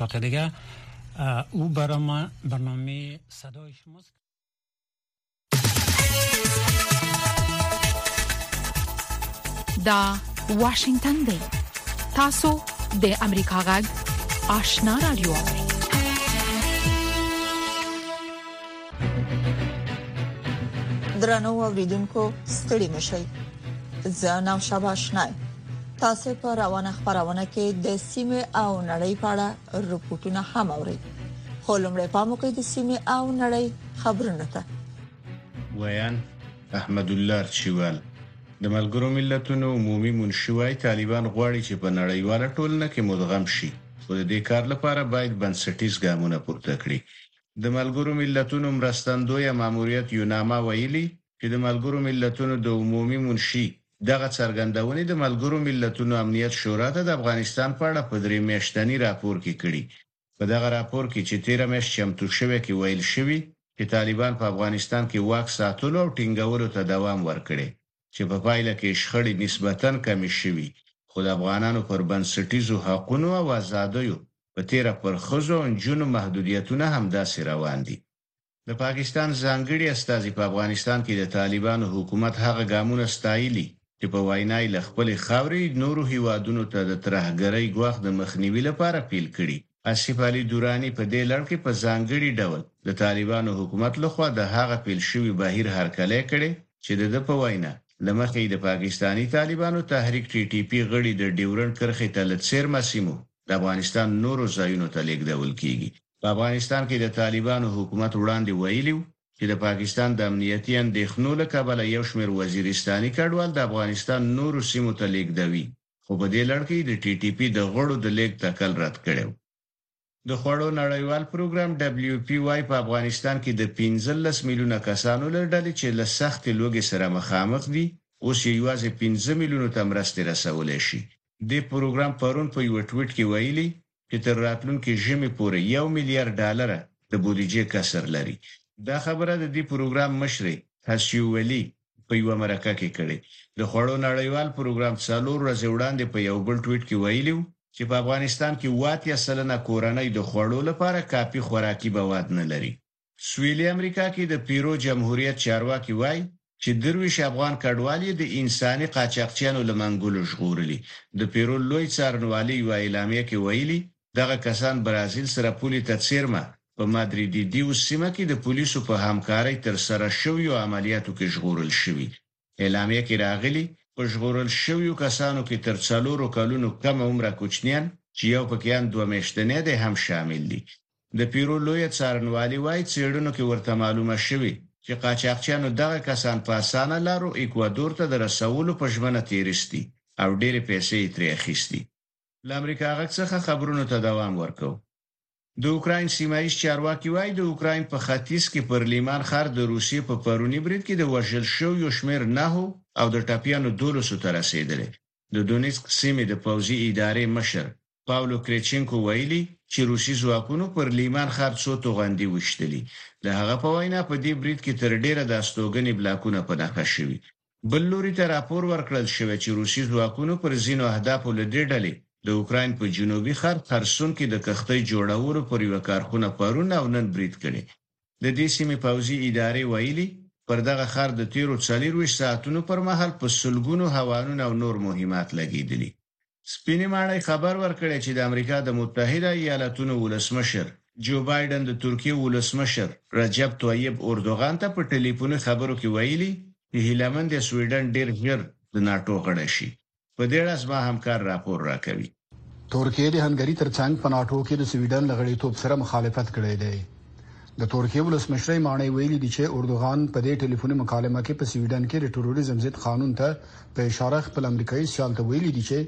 وقت دیگه او برنامه برنامه صدای شماست دا واشنگتن دی تاسو د امریکا غږ آشنا رادیو درنو اوریدونکو ستړي مشي زه نو شابه آشنای تاسو په روانه خبرونه کې د سیمه او نړۍ په اړه رپورټونه هم اورئ خو لمړی پام وکړئ د سیمه او نړۍ خبرونه ته ویان احمد الله چوال د ملګرو ملتونو عمومي منشي وايي طالبان غواړي چې په نړیواله ټولنه کې مدغم شي خو د دې کار لپاره باید بنسټیز ګامونه پورته کړي د ملګرو ملتونو مرستندویه ماموریت یوناما ویلي، چې د ملګرو ملتونو د عمومي منشي دغه څرګندونې د ملګرو ملتونو امنیت شورا ته د افغانستان په اړه په درې میاشتني راپور کې کړي. په دغه راپور کې چې تېره میاشت چمتو شوی کې ویل شوي، چې طالبان په افغانستان کې واک ساتلو او ټینګولو ته دوام ورکړی. چې په پایله کې شخړې نسبتاً کمې شوي، خو د افغانانو پر بنسټیزو حقونو او ازادیو، په تېره پر ښځو او نجونو محدودیتونه همداسې روان دي. د پاکستان ځانګړي استازي په افغانستان کې د طالبانو حکومت هغه ګامونه ستایلي چې په وینا یې له خپلې خاورې نورو هېوادونو ته د ترهګرۍ ګواښ د مخنیوي لپاره پېل کړي. اصیف علي دوراني په دې لړ کې په ځانګړي ډول د طالبانو حکومت له خوا د هغه پیل شوي بهیر هرکلی کړی چې د ده په وینا له مخې یې د پاکستاني طالبانو تحریک ټي ټي پي غړي د ډیورنډ کرښې ته له څېرمه سیمو د افغانستان نورو ځایونو ته لېږدول کېږي. په افغانستان کې د طالبانو حکومت وړاندې ویلي و چې د پاکستان د امنیتي اندېښنو له کبله یو شمېر وزیرستاني کډوال د افغانستان نورو سیمو ته لېږدوي خو په دې لړ کې د ټي ټي پي د غړو د لېږد تکل رد کړی و. د خوړو نړیوال پروګرام، ډبلیو پي، وايي، په افغانستان کې د پنځلس میلیونه کسانو له ډلې چې له سختې لوږې سره مخامخ دي، اوس یې یوازې پنځه میلیونو ته مرستې رسولی شي. دې پروګرام پرون په یوه ټویټ کې ویلي، چې تر راتلونکې ژمي پورې یو میلیارد ډالره د بودیجې کسر لري. دا خبره د دې پروګرام مشرې هسیو ولي په یوه مرکه کې کړې. د خوړو نړیوال پروګرام څلور ورځې وړاندې په یو بل ټویټ کې ویلي وو چې په افغانستان کې اوه اتیا سلنه کورنۍ د خوړو لپاره کافي خوراکي بواد نه لري. سویلي امریکا کې د پیرو جمهوریت چارواکي وايي چې درویشت افغان کډوال یې د انساني قاچاقچیانو له منګولو ژغورلي. د پیرو لوی څارنوالي یوه اعلامیه کې ویلي، دغه کسان برازیل سره پولې ته څېرمه په مادریدیدیو سیمه کې د پولیسو په همکارۍ ترسره شویو عملیاتو کې ژغورل شوي اعلامیه کې راغلي، په ژغورل شویو کسانو کې تر څلورو کلونو کم عمره کوچنیان چې یو پکې ان دوه میاشتنی دی هم شامل دي. د پیرو لویه څارنوالي وايي، څېړنو کې ورته معلومه شوې چې قاچاقچیانو دغه کسان په اسانه لارو ایکوادور ته د رسولو په ژمنه تېرستي او ډېرې پیسې یې ترې اخیستي. له امریکا غږ څخه خبرونو ته دوام ورکوو. د اوکراین سیمه ییز چارواکي وايي، د اوکراین په ختیځ کې پر لیمان ښار د روسیې په پروني برید کې د وژل شویو شمېر نهو او د ټپیانو دولسو ته رسېدلی. د دونیڅک سیمې د پوځي ادارې مشر پاولو کریچینکو ویلي، چې روسي ځواکونو پر لیمان ښار څو توغندي ویشتلي. د هغه په وینا، په دې برید کې تر ډېره د استوګنې بلاکونه په نښه شوي. بل لوري ته راپور ورکړل شوی چې روسي ځواکونو پر ځینو اهدافو له دې ډلې د اوکراین په جنوبي ښار خرسون کې د کښتۍ جوړولو پر یوه کارخونه پرون او نن برید کړی. د دې سیمې پوځي ادارې ویلي، پر دغه ښار د تېرو څلېرویشت ساعتونو پر مهال په سلګونو هاوانونه او نور مهمات لګېدلي. سپینې ماڼۍ خبر ورکړی چې د امریکا د متحده ایالتونو ولسمشر جو بایډن د ترکیې ولسمشر رجب طیب اردوغان ته په ټلیفوني خبرو کې ویلي چې هیله من دی سویډن ډیر ژر د ناټو غړی شي. په دې اړه زما همکار راپور راکوي. ترکیې د هنګري ترڅنګ په ناټو کې د سویډن له غړیتوب سره مخالفت کړی دی. د تورکیې ولسمشرۍ ماڼۍ ویلي دي چې اردوغان په دې ټیلیفوني مکالمه کې په سویډن کې د ټروریزم ضد قانون ته په اشاره خپل امریکایي سیال ته ویلي دي چې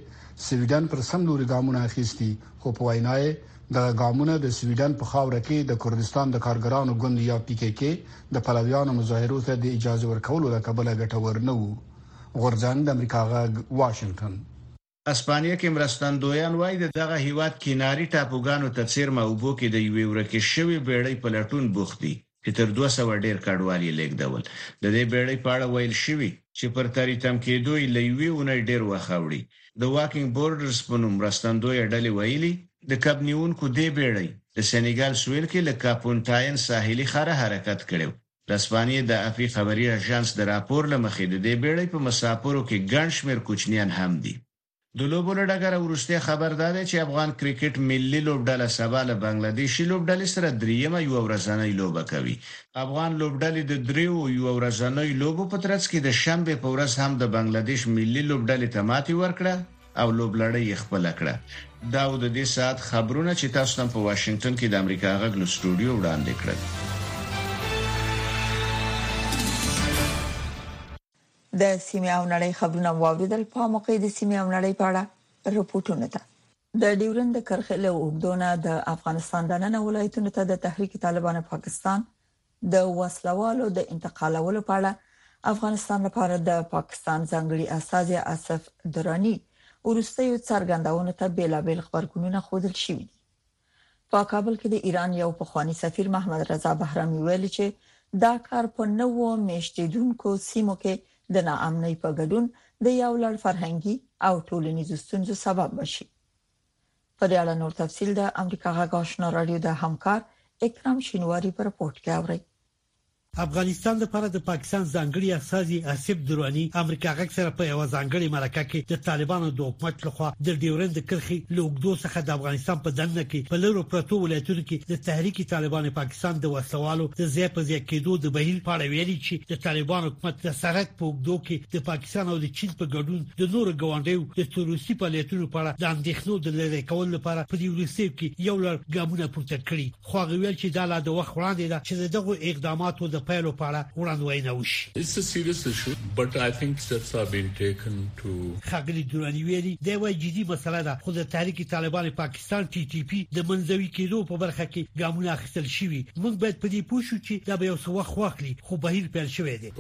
سویډن پر سم لوري ګامونه اخیستي خو په وینا یې دغه ګامونه د سویډن په خاوره کې د کردستان د کارګرانو ګوند یا پي کې کې د پلویانو مظاهرو ته د اجازې ورکولو له کبله ګټور نه وو. غورځنګ د امریکا غږ واشنګټن اسپانیه کې مرستندویان وايي د دغه هېواد کیناري ټاپوګانو ته څېرمه اوبو کې د یوې ورکې شوې بېړۍ په لټون بوخت دي چې تر دوه سوه ډېر کډوال یې لېږدول. د دې بېړۍ په اړه ویل شوي چې پر تری تم کېدو یې له یوې اونۍ ډېر وخت اوړي. د واکینګ بورډرز په نوم مرستندویه ډلې ویلي د کب نیوونکو دې بېړۍ د سنیګال سوېل کې له کاپونټاین ساحلي ښاره حرکت کړی و د اسپانیې د اپي خبري اژانس د راپور له مخې، د دې بېړۍ په مساپرو کې ګڼ شمېر کوچنیان هم دي. د لوبو له ډګره وروستی خبر دا دی چې افغان کرکټ ملي لوبډله سبا له بنګله دېشي لوبډلې سره درېیمه یوه ورځنۍ لوبه کوي. افغان لوبډلې د درېیو یوه ورځنیو لوبو په ترڅ کې د شنبې په ورځ هم د بنګله دېش ملي لوبډلې ته ماتې ورکړه، او لوبلړۍ یې خپله کړه. دا و د دې ساعت خبرونه چې تاسو ته په واشنګټن کې د امریکا غږ له سټوډیو وړاندې کړل. د سیمې او نړۍ خبرونه واوریدل په موقع د سیمې او نړۍ په اړه رپورټونه ته. د ډیورند د کرښې له اوږدو نه د افغانستان دننه ولایتونو ته د تحریک طالبان پاکستان د وسله والو د انتقالولو په اړه افغانستان لپاره د پاکستان ځانګړي استازي اصف دراني ورستیو څرګندونو ته بیلابل خبرګونونه خودل شوې دي په کابل کې د ایران یو پخوانی سفیر محمد رضا بهرامي ویل چې دا کار په نوو میشتیدونکو سیمو کې د ناامنۍ په ګډون د یو لړ فرهنګي او ټولنیزو ستونزو سبب بشي په دې اړه نور تفصيل د امریکا غږ آشنا رادیو د همکار اکرام شینواری پر رپورت کې اورئ افغانستان لپاره د پاکستان ځانګړي استازي اسیب دراني امریکا غږ سره په یو ځانګړي مرکه کې د طالبانو د حکومت لخوا د ډیورند کرخي له اوږدو څخه د افغانستان په دننه کې په لرو پرتو ولایتونو کې د تحریک طالبان پاکستان د وسلوالو د ځای په ځای کېدو د بهیر په اړه ویلي چې د طالبان حکومت د سرک په اوږدو کې د پاکستان او د چین په ګډون د نورو ګاونډیو د تروریستي فعالیتونو په اړه د اندېښنو د لری کولو لپاره په دې وروستیو کې یو لړ ګامونه پورته کړي خو هغه ویل چې دا لا د وخت وړاندې ده چې د دغو اقداماتو د پیلو په اړه وړاندوینه وشي ښاغلي دراني ویلي دا یوه جدي مسله ده خو د تحریک طالبان پاکستان ټي ټي پي د منځوي کېدو په برخه کې ګامونه اخیستل شوي موږ باید په دې پوه شو چې دا به یو څه وخت واخلي خو بهیر پیل شوی دی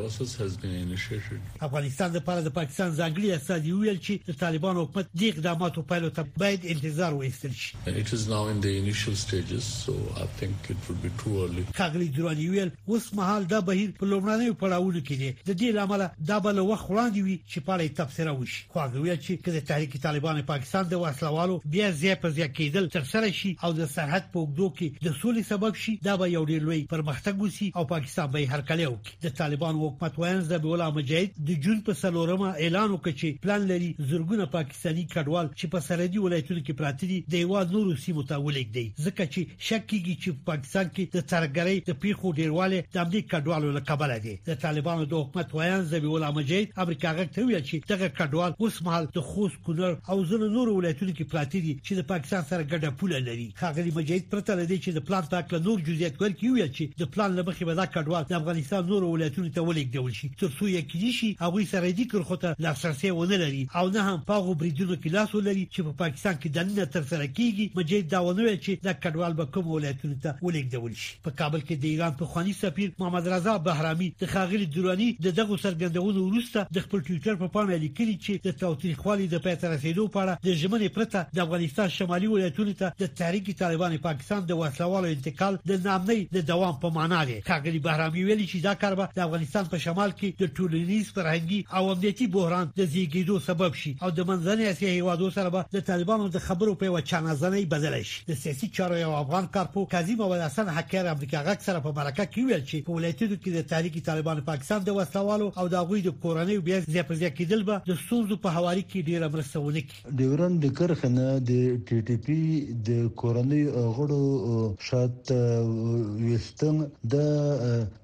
افغانستان لپاره د پاکستان ځانګړي استاد ویل چې د طالبانو حکومت د اقداماتو پایلو ته باید انتظار وایستل شي کاغلی درانی ویل اوس مهال دا بهیر په لومړنیو پړاوونو کې دی د دې لامل دا به له وخت وړاندې وي چې په اړه تبصره وشي خو هغه ویل چې کله تحریک طالبان پاکستان د وسلوالو بیا ځای په ځای کېدل تر سره شي او د سرحد په وګړو کې د سولې سبب شي دا به یو ډیر لوی پرمختګ وسی او پاکستان به هر کله وکړي د طالبانو حکومت ویاند ذبیح الله مجاهد د جون په څلورمه اعلان وکړ چې پلان لري زرګونه پاکستاني کډوال چې په سرحدي ولایتونو کې پراته دي د هیواد نورو سیمو ته ولېږدي ځکه چې شک کیږي چې په پاکستان کې د ترهګرۍ د پیښو ډیروالی د همدې کډوالو له کبله دی د طالبانو د حکومت ویاند ذبیح الله مجاهد امریکا غږ ته ویل چې دغه کډوال اوس مهال د خوست کونړ او ځینو نورو ولایتونو کې پراته دي چې د پاکستان سره ګډه پوله لري ښاغلي مجید پرته له دې چې د پلان په هکله نور جزئیات ورکړي وویل چې د پلان له مخې به دا کډوال د افغانستان نورو ولایتونو ته ولېږدول شي تر څو یقیني شي هغوی سرحدي کرښو ته لاسرسی ونه لري او نه هم په هغو بریدونو کې لاس ولري چې په پاکستان کې دننه ترسره کېږي مجید دا ونه ویل چې دا کډوال به کومو ولایتونو ته ولېږدول شي. په کابل کې د ایران پخواني سفیر محمد رضا بهرامي د ښاغلي دراني د دغو څرګندونو وروسته د خپل ټویټر په پاڼه لیکلي چې د تاوتریخوالي د پای ته رسېدو په اړه د ژمنې پرته د افغانستان شمالي ولایتونو ته د تحریک طالبان پاکستان د وسلهوالو انتقال د ناامنۍ د دوام په معنا دی ښاغلي بهرامي ویلي چې دا کار به د افغانستان په شمال کې د ټولنیز فرهنګي او امنیتي بحران د زیږېدو سبب شي او د منځنۍ اسیا هېوادو سره به د طالبانو د خبرو په یوه چانهزنۍ بدله شي د سیاسي چارو یو افغان کارپوه قاضي محمد حسن حقیار امریکا غږ سره په مرکه کې وویل چې په ولایتونو کې د تحریک طالبان پاکستان د وسله والو او د هغوی د کورنیو بیا ځای پر ځای کېدل به د ستونزو په هواري کې ډېره مرسته ونه کړي. ډیورنډ د کرښې نه د ټي ټي پي د کورنیو غړو شاته ویستلو ته دا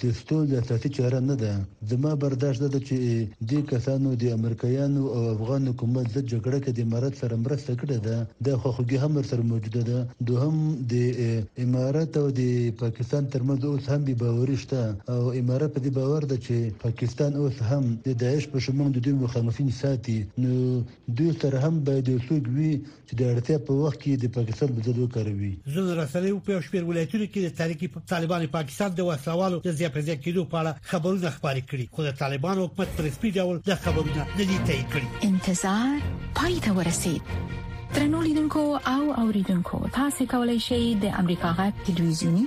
د ستونزې اساسي چاره نه ده. زما برداشت دا ده چې دې کسانو د امریکایانو او افغان حکومت ضد جګړه کې د امارت سره مرسته کړې ده، دا خواخوږي هم ورسره موجوده ده، دوهم د امارت او د پاکستان ترمنځ اوس هم بې باوري شته او امارت په دې باور ده چې پاکستان اوس هم د داعش په شمول د دوی مخالفین ساتي، نو دوی سره هم باید یو څوک وي چې د اړتیا په وخت کې یې د پاکستان په ضد وکاروي. زړه رسنیو په یو شمېر ولایتونو کې د تحریک طالبان پاکستان د وسله والو د زیاپېزیا کېدو په اړه خبرونه خپاره کړي، خو د طالبانو حکومت په رسمي ډول دا خبرونه نه دي تایید کړي. انتظار پای ته ورسید. درنو لیدونکو او اوریدونکو تاسو کولای شئ د امریکا غږ تلویزیونی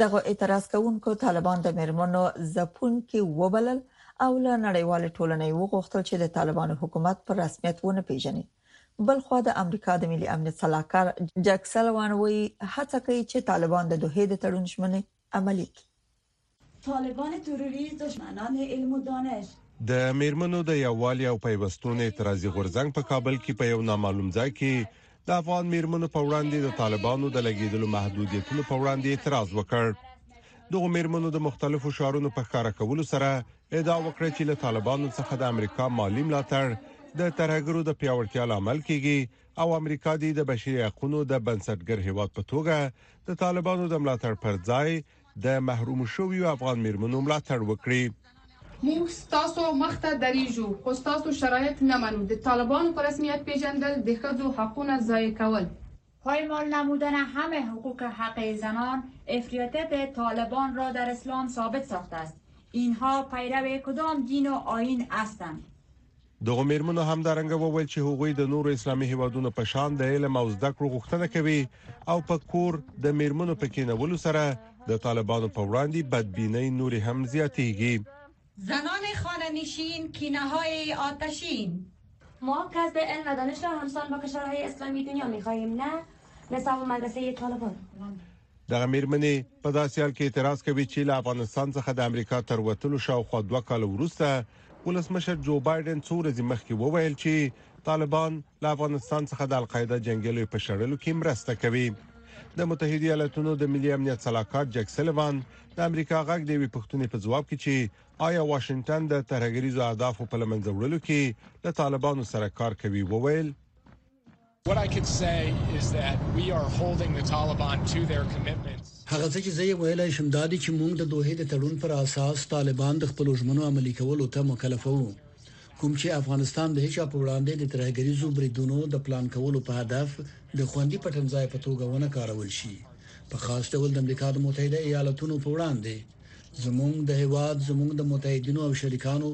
دغو اعتراض کوونکو طالبان د میرمنو ځپونکي وبلل او له نړیوال ټولنې وغوښتل چې د طالبانو حکومت پر رسمیت ونه پیژني بلخو د امریکا د ملي امنیت صلاحکار جک سلوان وایي هڅه کوي چې طالبان د دوه د تړون ژمنې عملی کړي طالبان تروریست دشمنان علم و دانش. د میرمنو د یووالي او پیوستون اعتراضي غورځنګ په کابل کې په یو نامعلوم ځای کې د افغان میرمنو په وړاندې د طالبانو د لګیدلو محدودیتونو په وړاندې اعتراض وکړ دغه میرمنو د مختلفو شعارونو په ښکارا کولو سره ادعا وکړه چې له طالبانو څخه د امریکا مالی ملاتړ د ترهګرو د پیاوړتیا لامل کیږي او امریکا د بشري حقوقو د بنسټګر هیواد په توګه د طالبانو د ملاتړ پر ځای د محرومو شویو افغان میرمنو ملاتړ وکړي. موږ ستاسو مخ ته دریږو خو ستاسو شرایط نه منو، د طالبانو په رسمیت پیژندل، د ښځو حقونه ضایع کول، پایمال نمودن همه حقوق حق زنان افریطیت طالبان را در اسلام ثابت ساخته است، اینها پیرو کدام دین و آیین هستند؟ دغو مېرمنو همدارنګه وویل چې هغوی د نورو اسلامي هیوادونو په شان د علم او زده کړو غوښتنه کوي او په کور د مېرمنو په کېنولو سره د طالبانو په وړاندې بدبینۍ نورې هم زیاتېږي زنان خانه نشین کینه های آتشین ما کسب علم و دانش را همسان با کشورهای اسلامی دنیا میخواهیم نه نصاب و مدرسه طالبان دغه میرمنې په داسې حال کې اعتراض کوي چې له افغانستان څخه د امریکا تر وتلو شاوخوا دوه کال وروسته ولسمشر جو بایډن څو ورځې مخکې وویل چې طالبان له افغانستان څخه د القاعده جنگیالو په شړلو کې مرسته کوي د متحده ایالاتونو د ملي امنیت صلاحکار جک سلیوان د امریکا غږ دی وی پښتونې په جواب کې چې آیا واشنگټن د ترهګریزو اهدافو په لمنځه وړلو کې له طالبانو سره کار کوي وویل هغه څه چې زه یې ویلای شم دا دي چې موږ د دوحې د تړون پر اساس طالبان د خپلو ژمنو عملي کولو ته مکلفوو، کوم چې افغانستان د هیچا په وړاندې د ترهګریزو بریدونو د پلان کولو په هدف د خوندي پټنځای په توګه ونه کارول شي، په خاص ډول د امریکا د متحده ایالتونو په وړاندې. زموږ د هېواد، زموږ د متحدینو او شریکانو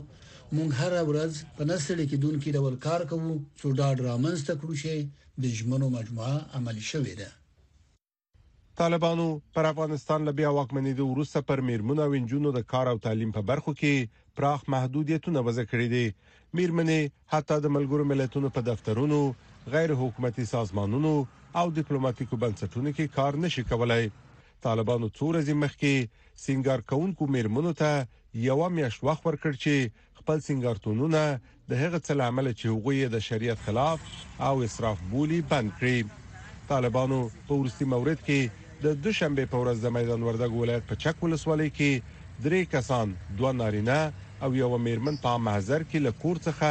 موږ هره ورځ په نه ستړي کېدونکي ډول کار کوو، څو ډاډ رامنځته کړو چې د ژمنو مجموعه عملي شوې ده. طالبانو پر افغانستان له بیا واکمنېدو وروسته پر مېرمنو او نجونو د کار او تعلیم په برخو کې پراخ محدودیتونه وضع کړي دي. مېرمنې حتی د ملګرو ملتونو په دفترونو، غیر حکومتي سازمانونو او دیپلوماتیکو بنسټونو کې کار نشي کولای. طالبانو څو ورځې مخکې سنگار کوونکو میرمنو ته یو میاشت وخت ورکړ چې خپل سنگارتونونه د هغه څه لامل چې هغوی د شریعت خلاف او اسراف بولی بند کړي طالبانو په ورستي مورد کې د دوشنبه په ورځ د میدان وردګ ولایت په چک ولسوالۍ کې درې کسان دوه نارینه او یو میرمن په محضر کې له کور څخه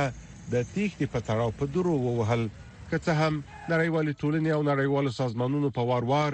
د تیښتې په تړاو په درو ووهل که څه هم نړیوالې ټولنې او نړیوالو سازمانونو په وار وار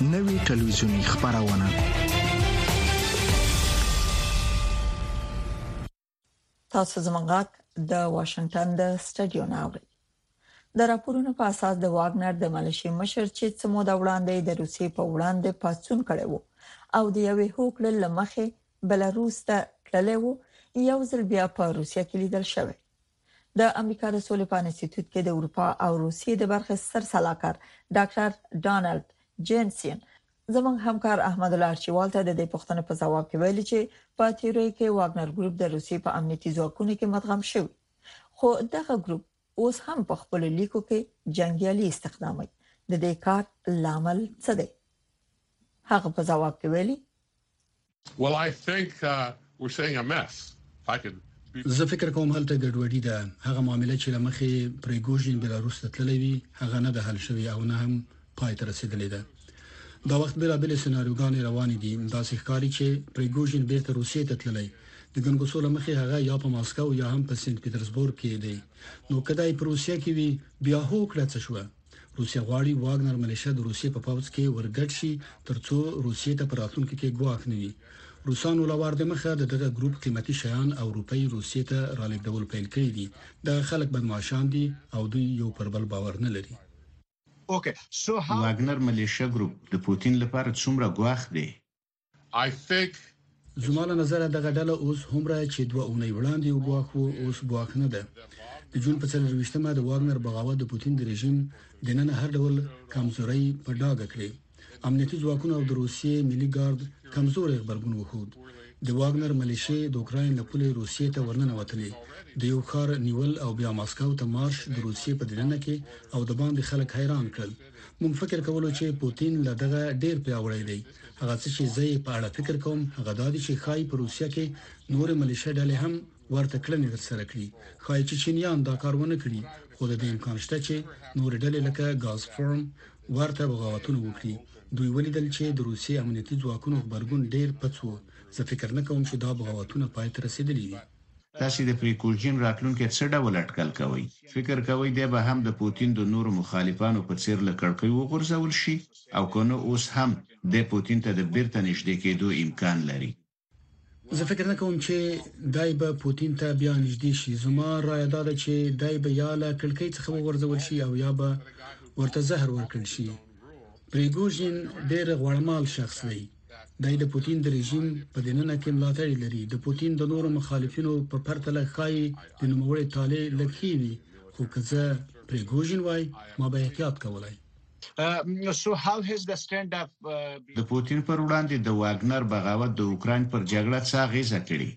نوی ټلویزیونی خبرونه تاسو زموږ د واشنگټن د سټډیو ناوړي د راپورونو په اساس د واګنر د ملشي مشر چې څه مو د وړاندې د روسي په وړاندې پاتون کړي وو او د یوې هوکړې لمخې بلاروس ته تللی وو یو ځل بیا په روسیا کې لیدل شوی د امریکا د سولې په انسټیټیوټ کې د اروپا او روسیې د برخې ستر سلاکار ډاکټر ډونالد جنسین زموږ همکار احمد الله ارچیوال ته د دې پوښتنې په ځواب کې ویلي چې په تیوري کې واګنر ګروپ د روسیې په امنیتي ځواکونو کې مدغم شوی خو دغه ګروپ اوس هم په خپل لیکو کې جنگیالي استخداموي د دې کار لامل څه دی هغه په ځواب کې ویلي زه فکر کوم هلته ګډوډي ده، هغه معامله چې له مخې پریګوژین بیلاروس ته تللی وي، هغه نه ده حل شوې او نه هم پای ته رسیدلې ده. دا وخت بیلابیلې سناریوګانې روانې دي، داسې ښکاري چې پریګوژین بیرته روسیې ته تللی، د ګنګوسو له مخې هغه یا په ماسکو یا هم په سینټ پیترزبورګ کې دی، نو که دی په روسیه کې وي بیا هوکړه څه شوه؟ روسیه غواړي واګنر ملیشه د روسیې په پوځ کې ورګډ شي ترڅو روسیې ته پر راتلونکو کې ګواښ نه وي روسانو لوار د مخه د دغه ګروپ قیمتي شیان او روپۍ روسیې ته رالېږدول پیل کړي دي دا خلک بدمعاشان دي او دوی یو پر بل باور نه لري واګنر ملیشه ګروپ د پوتین لپاره څومره ګواښ دی؟ زما له نظره دغه ډله اوس همره چې دوه اونۍ وړاندې یو ګواښ وو اوس ګواښ نه ده د جون په 24مه د واګنر بغاوت د پوتین د رژیم د نن هر ډول کمزوري په ډاګه کړې امنیتي ځواکونه او د روسیې ملي ګارد کمزوري خبرګون وښود د واګنر ملیشې د اوکرين له پولې روسیې ته ورننه وتلې د یو خار نیول او بیا ماسکو ته مارش د روسیې په دننه کې او د باندې خلک حیران کړل مونږ فکر کولو چې پوتین له دغه ډیر پیاوړی دی هغه څه چې زه یې په اړه فکر کوم هغه دا دي چې ښایي په روسیه کې نورې ملیشه ډلې هم ورته کړنې ترسره کړي ښایي چې چینیان دا کار ونه کړي خو د دې امکان شته چې نورې ډلې لکه غاز فرم ورته بغاوتونه وکړي دوی ولیدل چې د روسیې امنیتي ځواکونو خبرګون ډیر پڅ و زه فکر نه کوم چې دا بغاوتونه پای ته رسیدلي وي تاسي د پریکوژین راتلونکی څه ډول اټکل کوئ؟ فکر کوئ دی به هم د پوتین د نورو مخالفانو په څیر له کړکۍ وغورځول شي او که نه اوس هم دی پوتین ته د بیرته نژدې کیدو امکان لري؟ زه فکر نه کوم چي دی به پوتین ته بیا نژدې شي. زما رایه دا ده چي دی به یا له کړکۍ څخه وغورځول شي او یا به ورته زهر ورکړل شي. پریګوژین ډیر غوړمال شخص دی. دی د پوتین د رژیم په دننه کې ملاتړي لري د پوتین د نورو مخالفینو په پرتله ښایي د نوموړي تاله لکې وي خو که زه پریګوژن وای ما به احتیاط کولای د پوتین پر وړاندې د واګنر بغاوت د اوکراین پر جګړه څه اغیزه کړې؟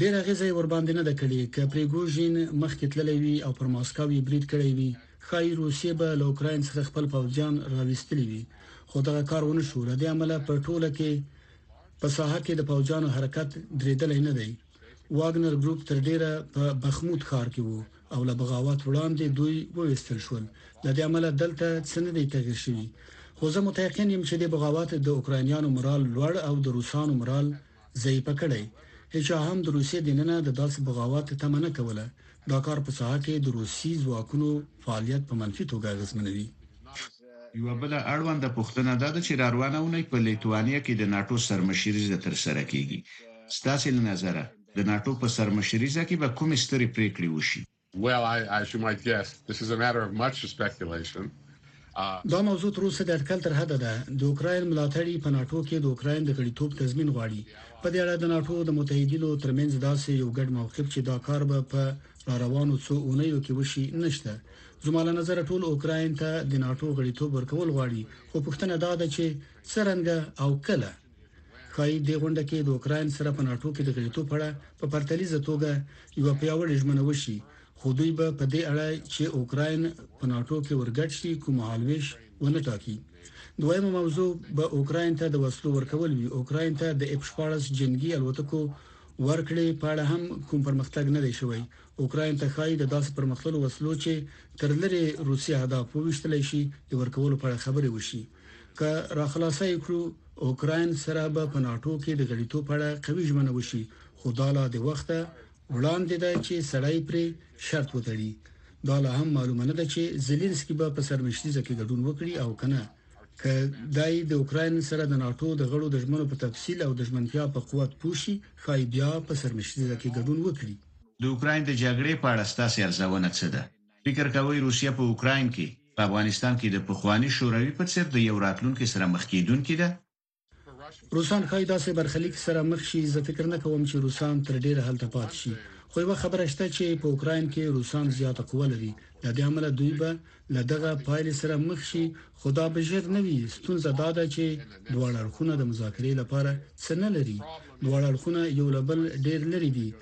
ډېره اغېزه یې ورباندې نه ده کړې، که پریګوژین مخکې تللی وی او پر ماسکو یې برید کړی وی، ښايي روسیې به له اوکراین څخه خپل پوځیان راویستلي وی، خو دغه کار ونه شو، له دې امله په ټوله کې په ساحه کې د پوځیانو حرکت درېدلی نه دی. واګنر ګروپ تر ډیره په بخموت ښار کې وو او له بغاوت وړاندې دوی وویستل شول د دې عمله دلته څه نه دی تغیر شوی خو زه متأکد یم چې د بغاوت د اوکرانیانو مورال لوړ او د روسانو مورال ضعیف کړی هیڅ هم د روسیې د ننه د داس بغاوت تمنه کوله دا کار په ساحه کې د روسي ځواکونو فعالیت په منفي توګه اغېزمنوي. یوه بله اړونده پوښتنه دا ده چې راروانه اونۍ په لیتوانیا کې د ناټو سرمشریزه ترسره کېږي. ستاسې له نظره د ناټو په سرمشریزه کې به کومې سترې پرېکړې وشي؟ دا موضوع تر اوسه د اټکل تر حده ده. د اوکراین ملاتړي په ناټو کې د اوکراین د غړیتوب تضمین غواړي. په دې اړه د ناټو او د متحدینو ترمنځ داسې یو ګډ موقف چې دا کار به په راروانو څو اونیو کې وشي، نشته. زما له نظره ټول اوکراین ته د ناټو غړیتوب ورکول غواړي، خو پوښتنه دا ده چې څرنګه او کله؟ ښايي دې غونډه کې د اوکراین سره په ناټو کې د غړیتوب په اړه په پرتلیزه توګه یوه پیاوړې ژمنه وشي، خو دوی به په دې اړه چې اوکراین په ناټو کې ورګډ شي کوم مهالوېش ونه ټاکي. دویمه موضوع به اوکراین ته د وسلو ورکول وي. اوکراین ته د اف شپاړس جنګي الوتکو ورکړې په اړه هم کوم پرمختګ نه دی شوی. اوکراین ته ښايي د داسې پرمختللو وسلو چې تر لرې روسي اهداف وویشتلی شي، د ورکولو په اړه خبرې وشي. که راخلاصه یې کړو اوکراین سره به په ناتو کې د غړیتوب په اړه قوي ژمنه وشي خو دا لا د وخت وړاندې ده چې سړی پرې شرط وتړي دا لا هم معلومه نه ده چې زيلنسکي به په سرمشتيزه کې ګډون وکړي او کنه که دای د اوکراین سره د ناتو د غړو د ژمنو په تفصیل او د ژمنتیا په قوت پوښي خای بیا په سرمشتيزه کې ګډون وکړي د اوکراین د جګړې په اړه ستاسو ارزونه څه ده فکر کوئ روسیه په اوکراین کې په افغانستان کې د پخواني شوروي په څېر د یو راتلونکي سره مخ کېدونکې ده؟ روسان ښایي داسې برخلیک سره مخ شي، زه فکر نه کوم چې روسان تر ډېره هلته پاتې شي، خو یوه خبره شته چې په اوکراین کې روسان زیاته قوه لري، له دې امله دوی به له دغه پایلې سره مخ شي، خو دا به ژر نه وي، ستونزه دا ده چې دواړه اړخونه د مذاکرې لپاره څه نه لري، دواړه اړخونه یو له بل ډېر لرې دي،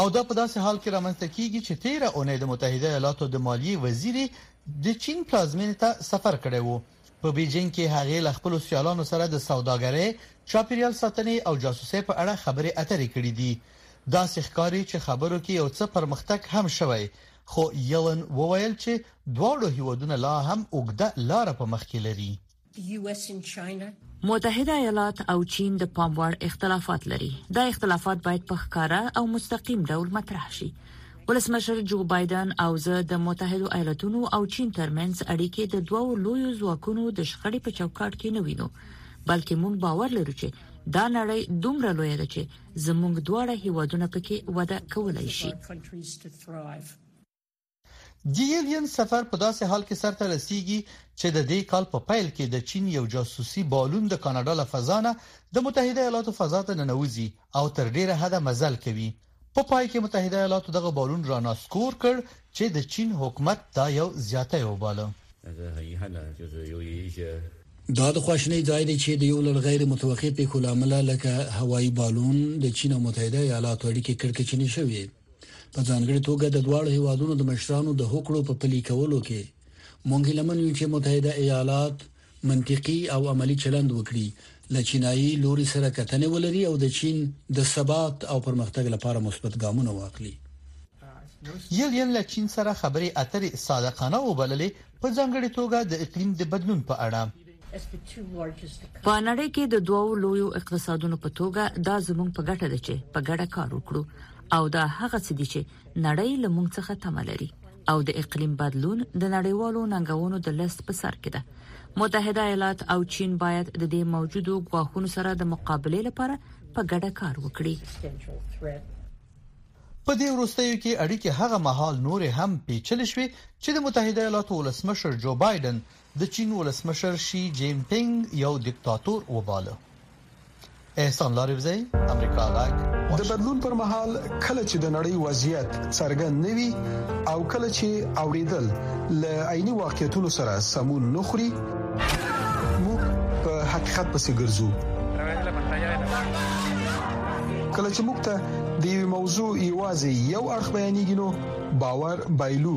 او دا په داسې حال کې رامنځته کیږي چې تیره اونۍ د متحده ایالاتو د مالیې وزیرې د چین پلازمینې ته سفر کړی وو په بیجینګ کې هغه له خپل سیالانو سره د سوداګرۍ، چاپیریال ساتنې او جاسوسۍ په اړه خبرې اترې کړې دي. دا ښکاري چې خبرو کې یو څه پرمختګ هم شوی، خو یلن وویل چې دواړو هیوادونه لا هم اوږده لار په مخ کې لري. متحده ایالات او چین د پام وړ اختلافات لري دا اختلافات باید په ښکاره او مستقیم ډول مطرح شي ولسمشر جو بایدن او زه د متحده ایالاتونو او چین ترمنځ اړیکې د دوو لویو ځواکونو د شخړې په چوکاټ کې نه وینو بلکې موږ باور لرو چې دا نړۍ دومره لوی ده چې زموږ دواړه هیوادونه پکې وده کولای شي دی یلین سفر په داسې حال کې سرته رسیږي چې د دې کال په پیل کې د چین یو جاسوسي بالون د کاناډا له فضانه د متحده ایالاتو فضا ته ننوځي او تر ډیره حده مزل کوي په پای کې متحده ایالاتو دغه بالون را ناسکور کړ چې د چین حکومت دا یو زیاته یو باله دا د خواشنۍ ځای دی چې د یو لړ غیر متوقع پیښو لامل لکه هوایی بالون د چین او متحده ایالاتو اړیکې کړکېچنې شوې په ځانګړي توګه د دواړو هیوادونو د مشرانو د هوکړو په پلي کولو کې مونږ لمن یو چې متحده ایالات منطقي او عملی چلند وکړي له چینایي لوري سره کتنې ولري او د چین د ثبات او پرمختګ لپاره مثبت ګامونه واخلي یلین له چین سره خبرې اترې صادقانه وبللې په ځانګړي توګه د اقلیم د بدلون په اړه په نړۍ کې د دوو لویو اقتصادونو په توګه دا زموږ په ګټه ده چې په ګډه کار وکړو او دا هغه څه دي چې نړۍ له موږ څخه تمه لري او د اقلیم بدلون د نړیوالو ننګونو د لیست په سر کې ده متحده ایالات او چین باید د دې موجودو غواخونو سره د مقابله لپاره په ګډه کار وکړي په دې وروستیو کې اړیکې هغه مهال نورې هم پیچلې شوې چې د متحده ایالاتو ولسمشر جو بایدن د چين ولسمشر شي جين پينګ يو ديکتاتور وباله. احسان لاریوزی امریکا غږ د بدلون پر مهال کله چې د نړۍ وضعیت څرګند نه وي او کله چې اوریدل ل عیني واقعیتونو سره سمون نه خوري موږ په حقیقت پسې ګرځو کله چې موږ ته د یو موضوع یوازې یو اړخ بیانېږي نو باور بایلو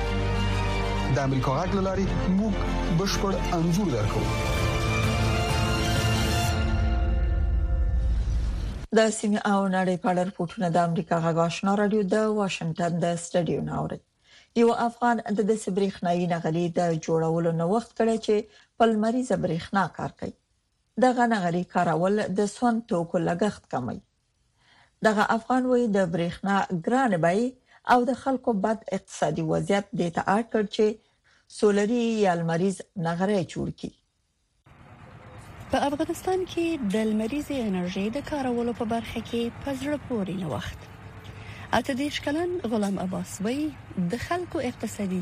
د امریکا غږ لاري موږ بشپړ انزور درکو د سیمه او نړۍ په اړه رپورټونه د امریکا غږ آشنا رادیو د واشنگټن د سټډیو ناوړي یو افغان د د سبريښنايي نغلي د جوړولو نو وخت کړي چې په لمریزه برېښنا کار کوي دغه نغلي کارول د سون توکو لګښت کموي دغه افغان وایي د برېښنا ګران بیې او د خلکو بد اقتصادي وضعیت دې ته اړ کړ چې سولري یا لمریز نغری جوړ کړي. په افغانستان کې د لمریزې انرژۍ د کارولو په برخه کې په زړه پورې نوښت اته دېرش کلن غلام عباس وایي د خلکو اقتصادي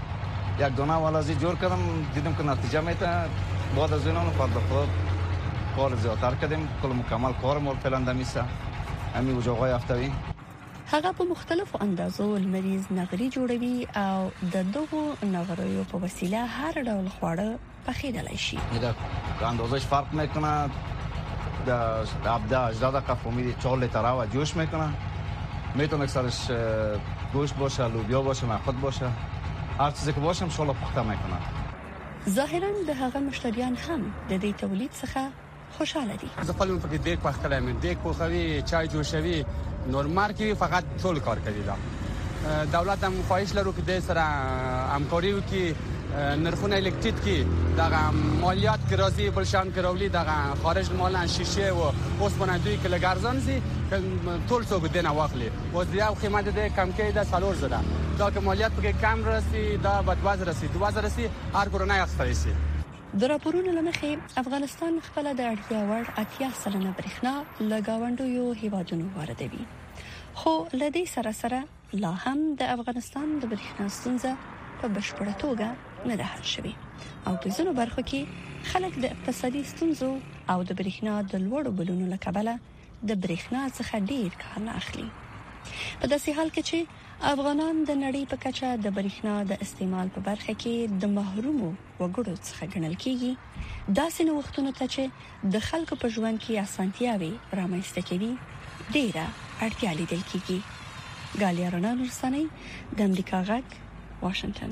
یک دانه اول از جور کردم دیدم که نتیجه میته بعد از اونم پرداخت کار زیاتر کردیم کل مکمل کار مال فعلا دمیسه همین اجاقای هفتوی هغه په مختلفو اندازو لمریز نغري جوړوي او د دغو نغریو په وسیله هر ډول خواړه پخېدلای شي. اندازش فرق میکند د ابدا اجدادا که فامیلی چهار لیتره و جوش میکنه میتونه اکثرش گوشت باشه لوبیا باشه نخود باشه هر چیزی که باشه انشالله پخته میکنه ظاهرا د هغه مشتریان هم د دې تولید څخه خوشاله دي. زه خپل هم پکې دیګ پخ کړی مې دیګ پوخوي چای جوشوي نورمار کې فقط ټول کار کوي دا دولت هم خواهش لرو کې د سره همکاري وکړي نرخونه الکتریت کی دغه مالیات کې راځي بل شان کې راولي دغه خارج مال شیشه او اوس باندې دوی کې لګارزان سي ټول څوک دینه واخلي اوس دی او قیمت دې کم کې دا سالور زده دا که مالیات پکې کم راسي دا به 2000 راسي 2000 راسي هر کورنۍ اخستای شي د راپورونو له مخې، افغانستان خپله د اړتیا وړ اتیا سلنه برښنا له ګاونډیو هېوادونو واردوي، خو له دې سره سره لا هم د افغانستان د برښنا ستونزه په بشپړه توګه نه ده حل شوې او په ځینو برخو کې خلک د اقتصادي ستونزو او د برښنا د لوړو بلونو له کبله د برېښنا څخه ډیر کار نه اخلي په داسې حال کې چې افغانان د نړۍ په کچه د برېښنا د استعمال په برخه کې د محرومو وګړو څخه ګڼل کیږي دا سينه وختونو ته چې د خلکو په ژوند کې اسانتیاوي رامنځته کوي ډیره اړتیا لیدل کیږي ګالیا رڼا نورساني د امریکا غږ واشنگټن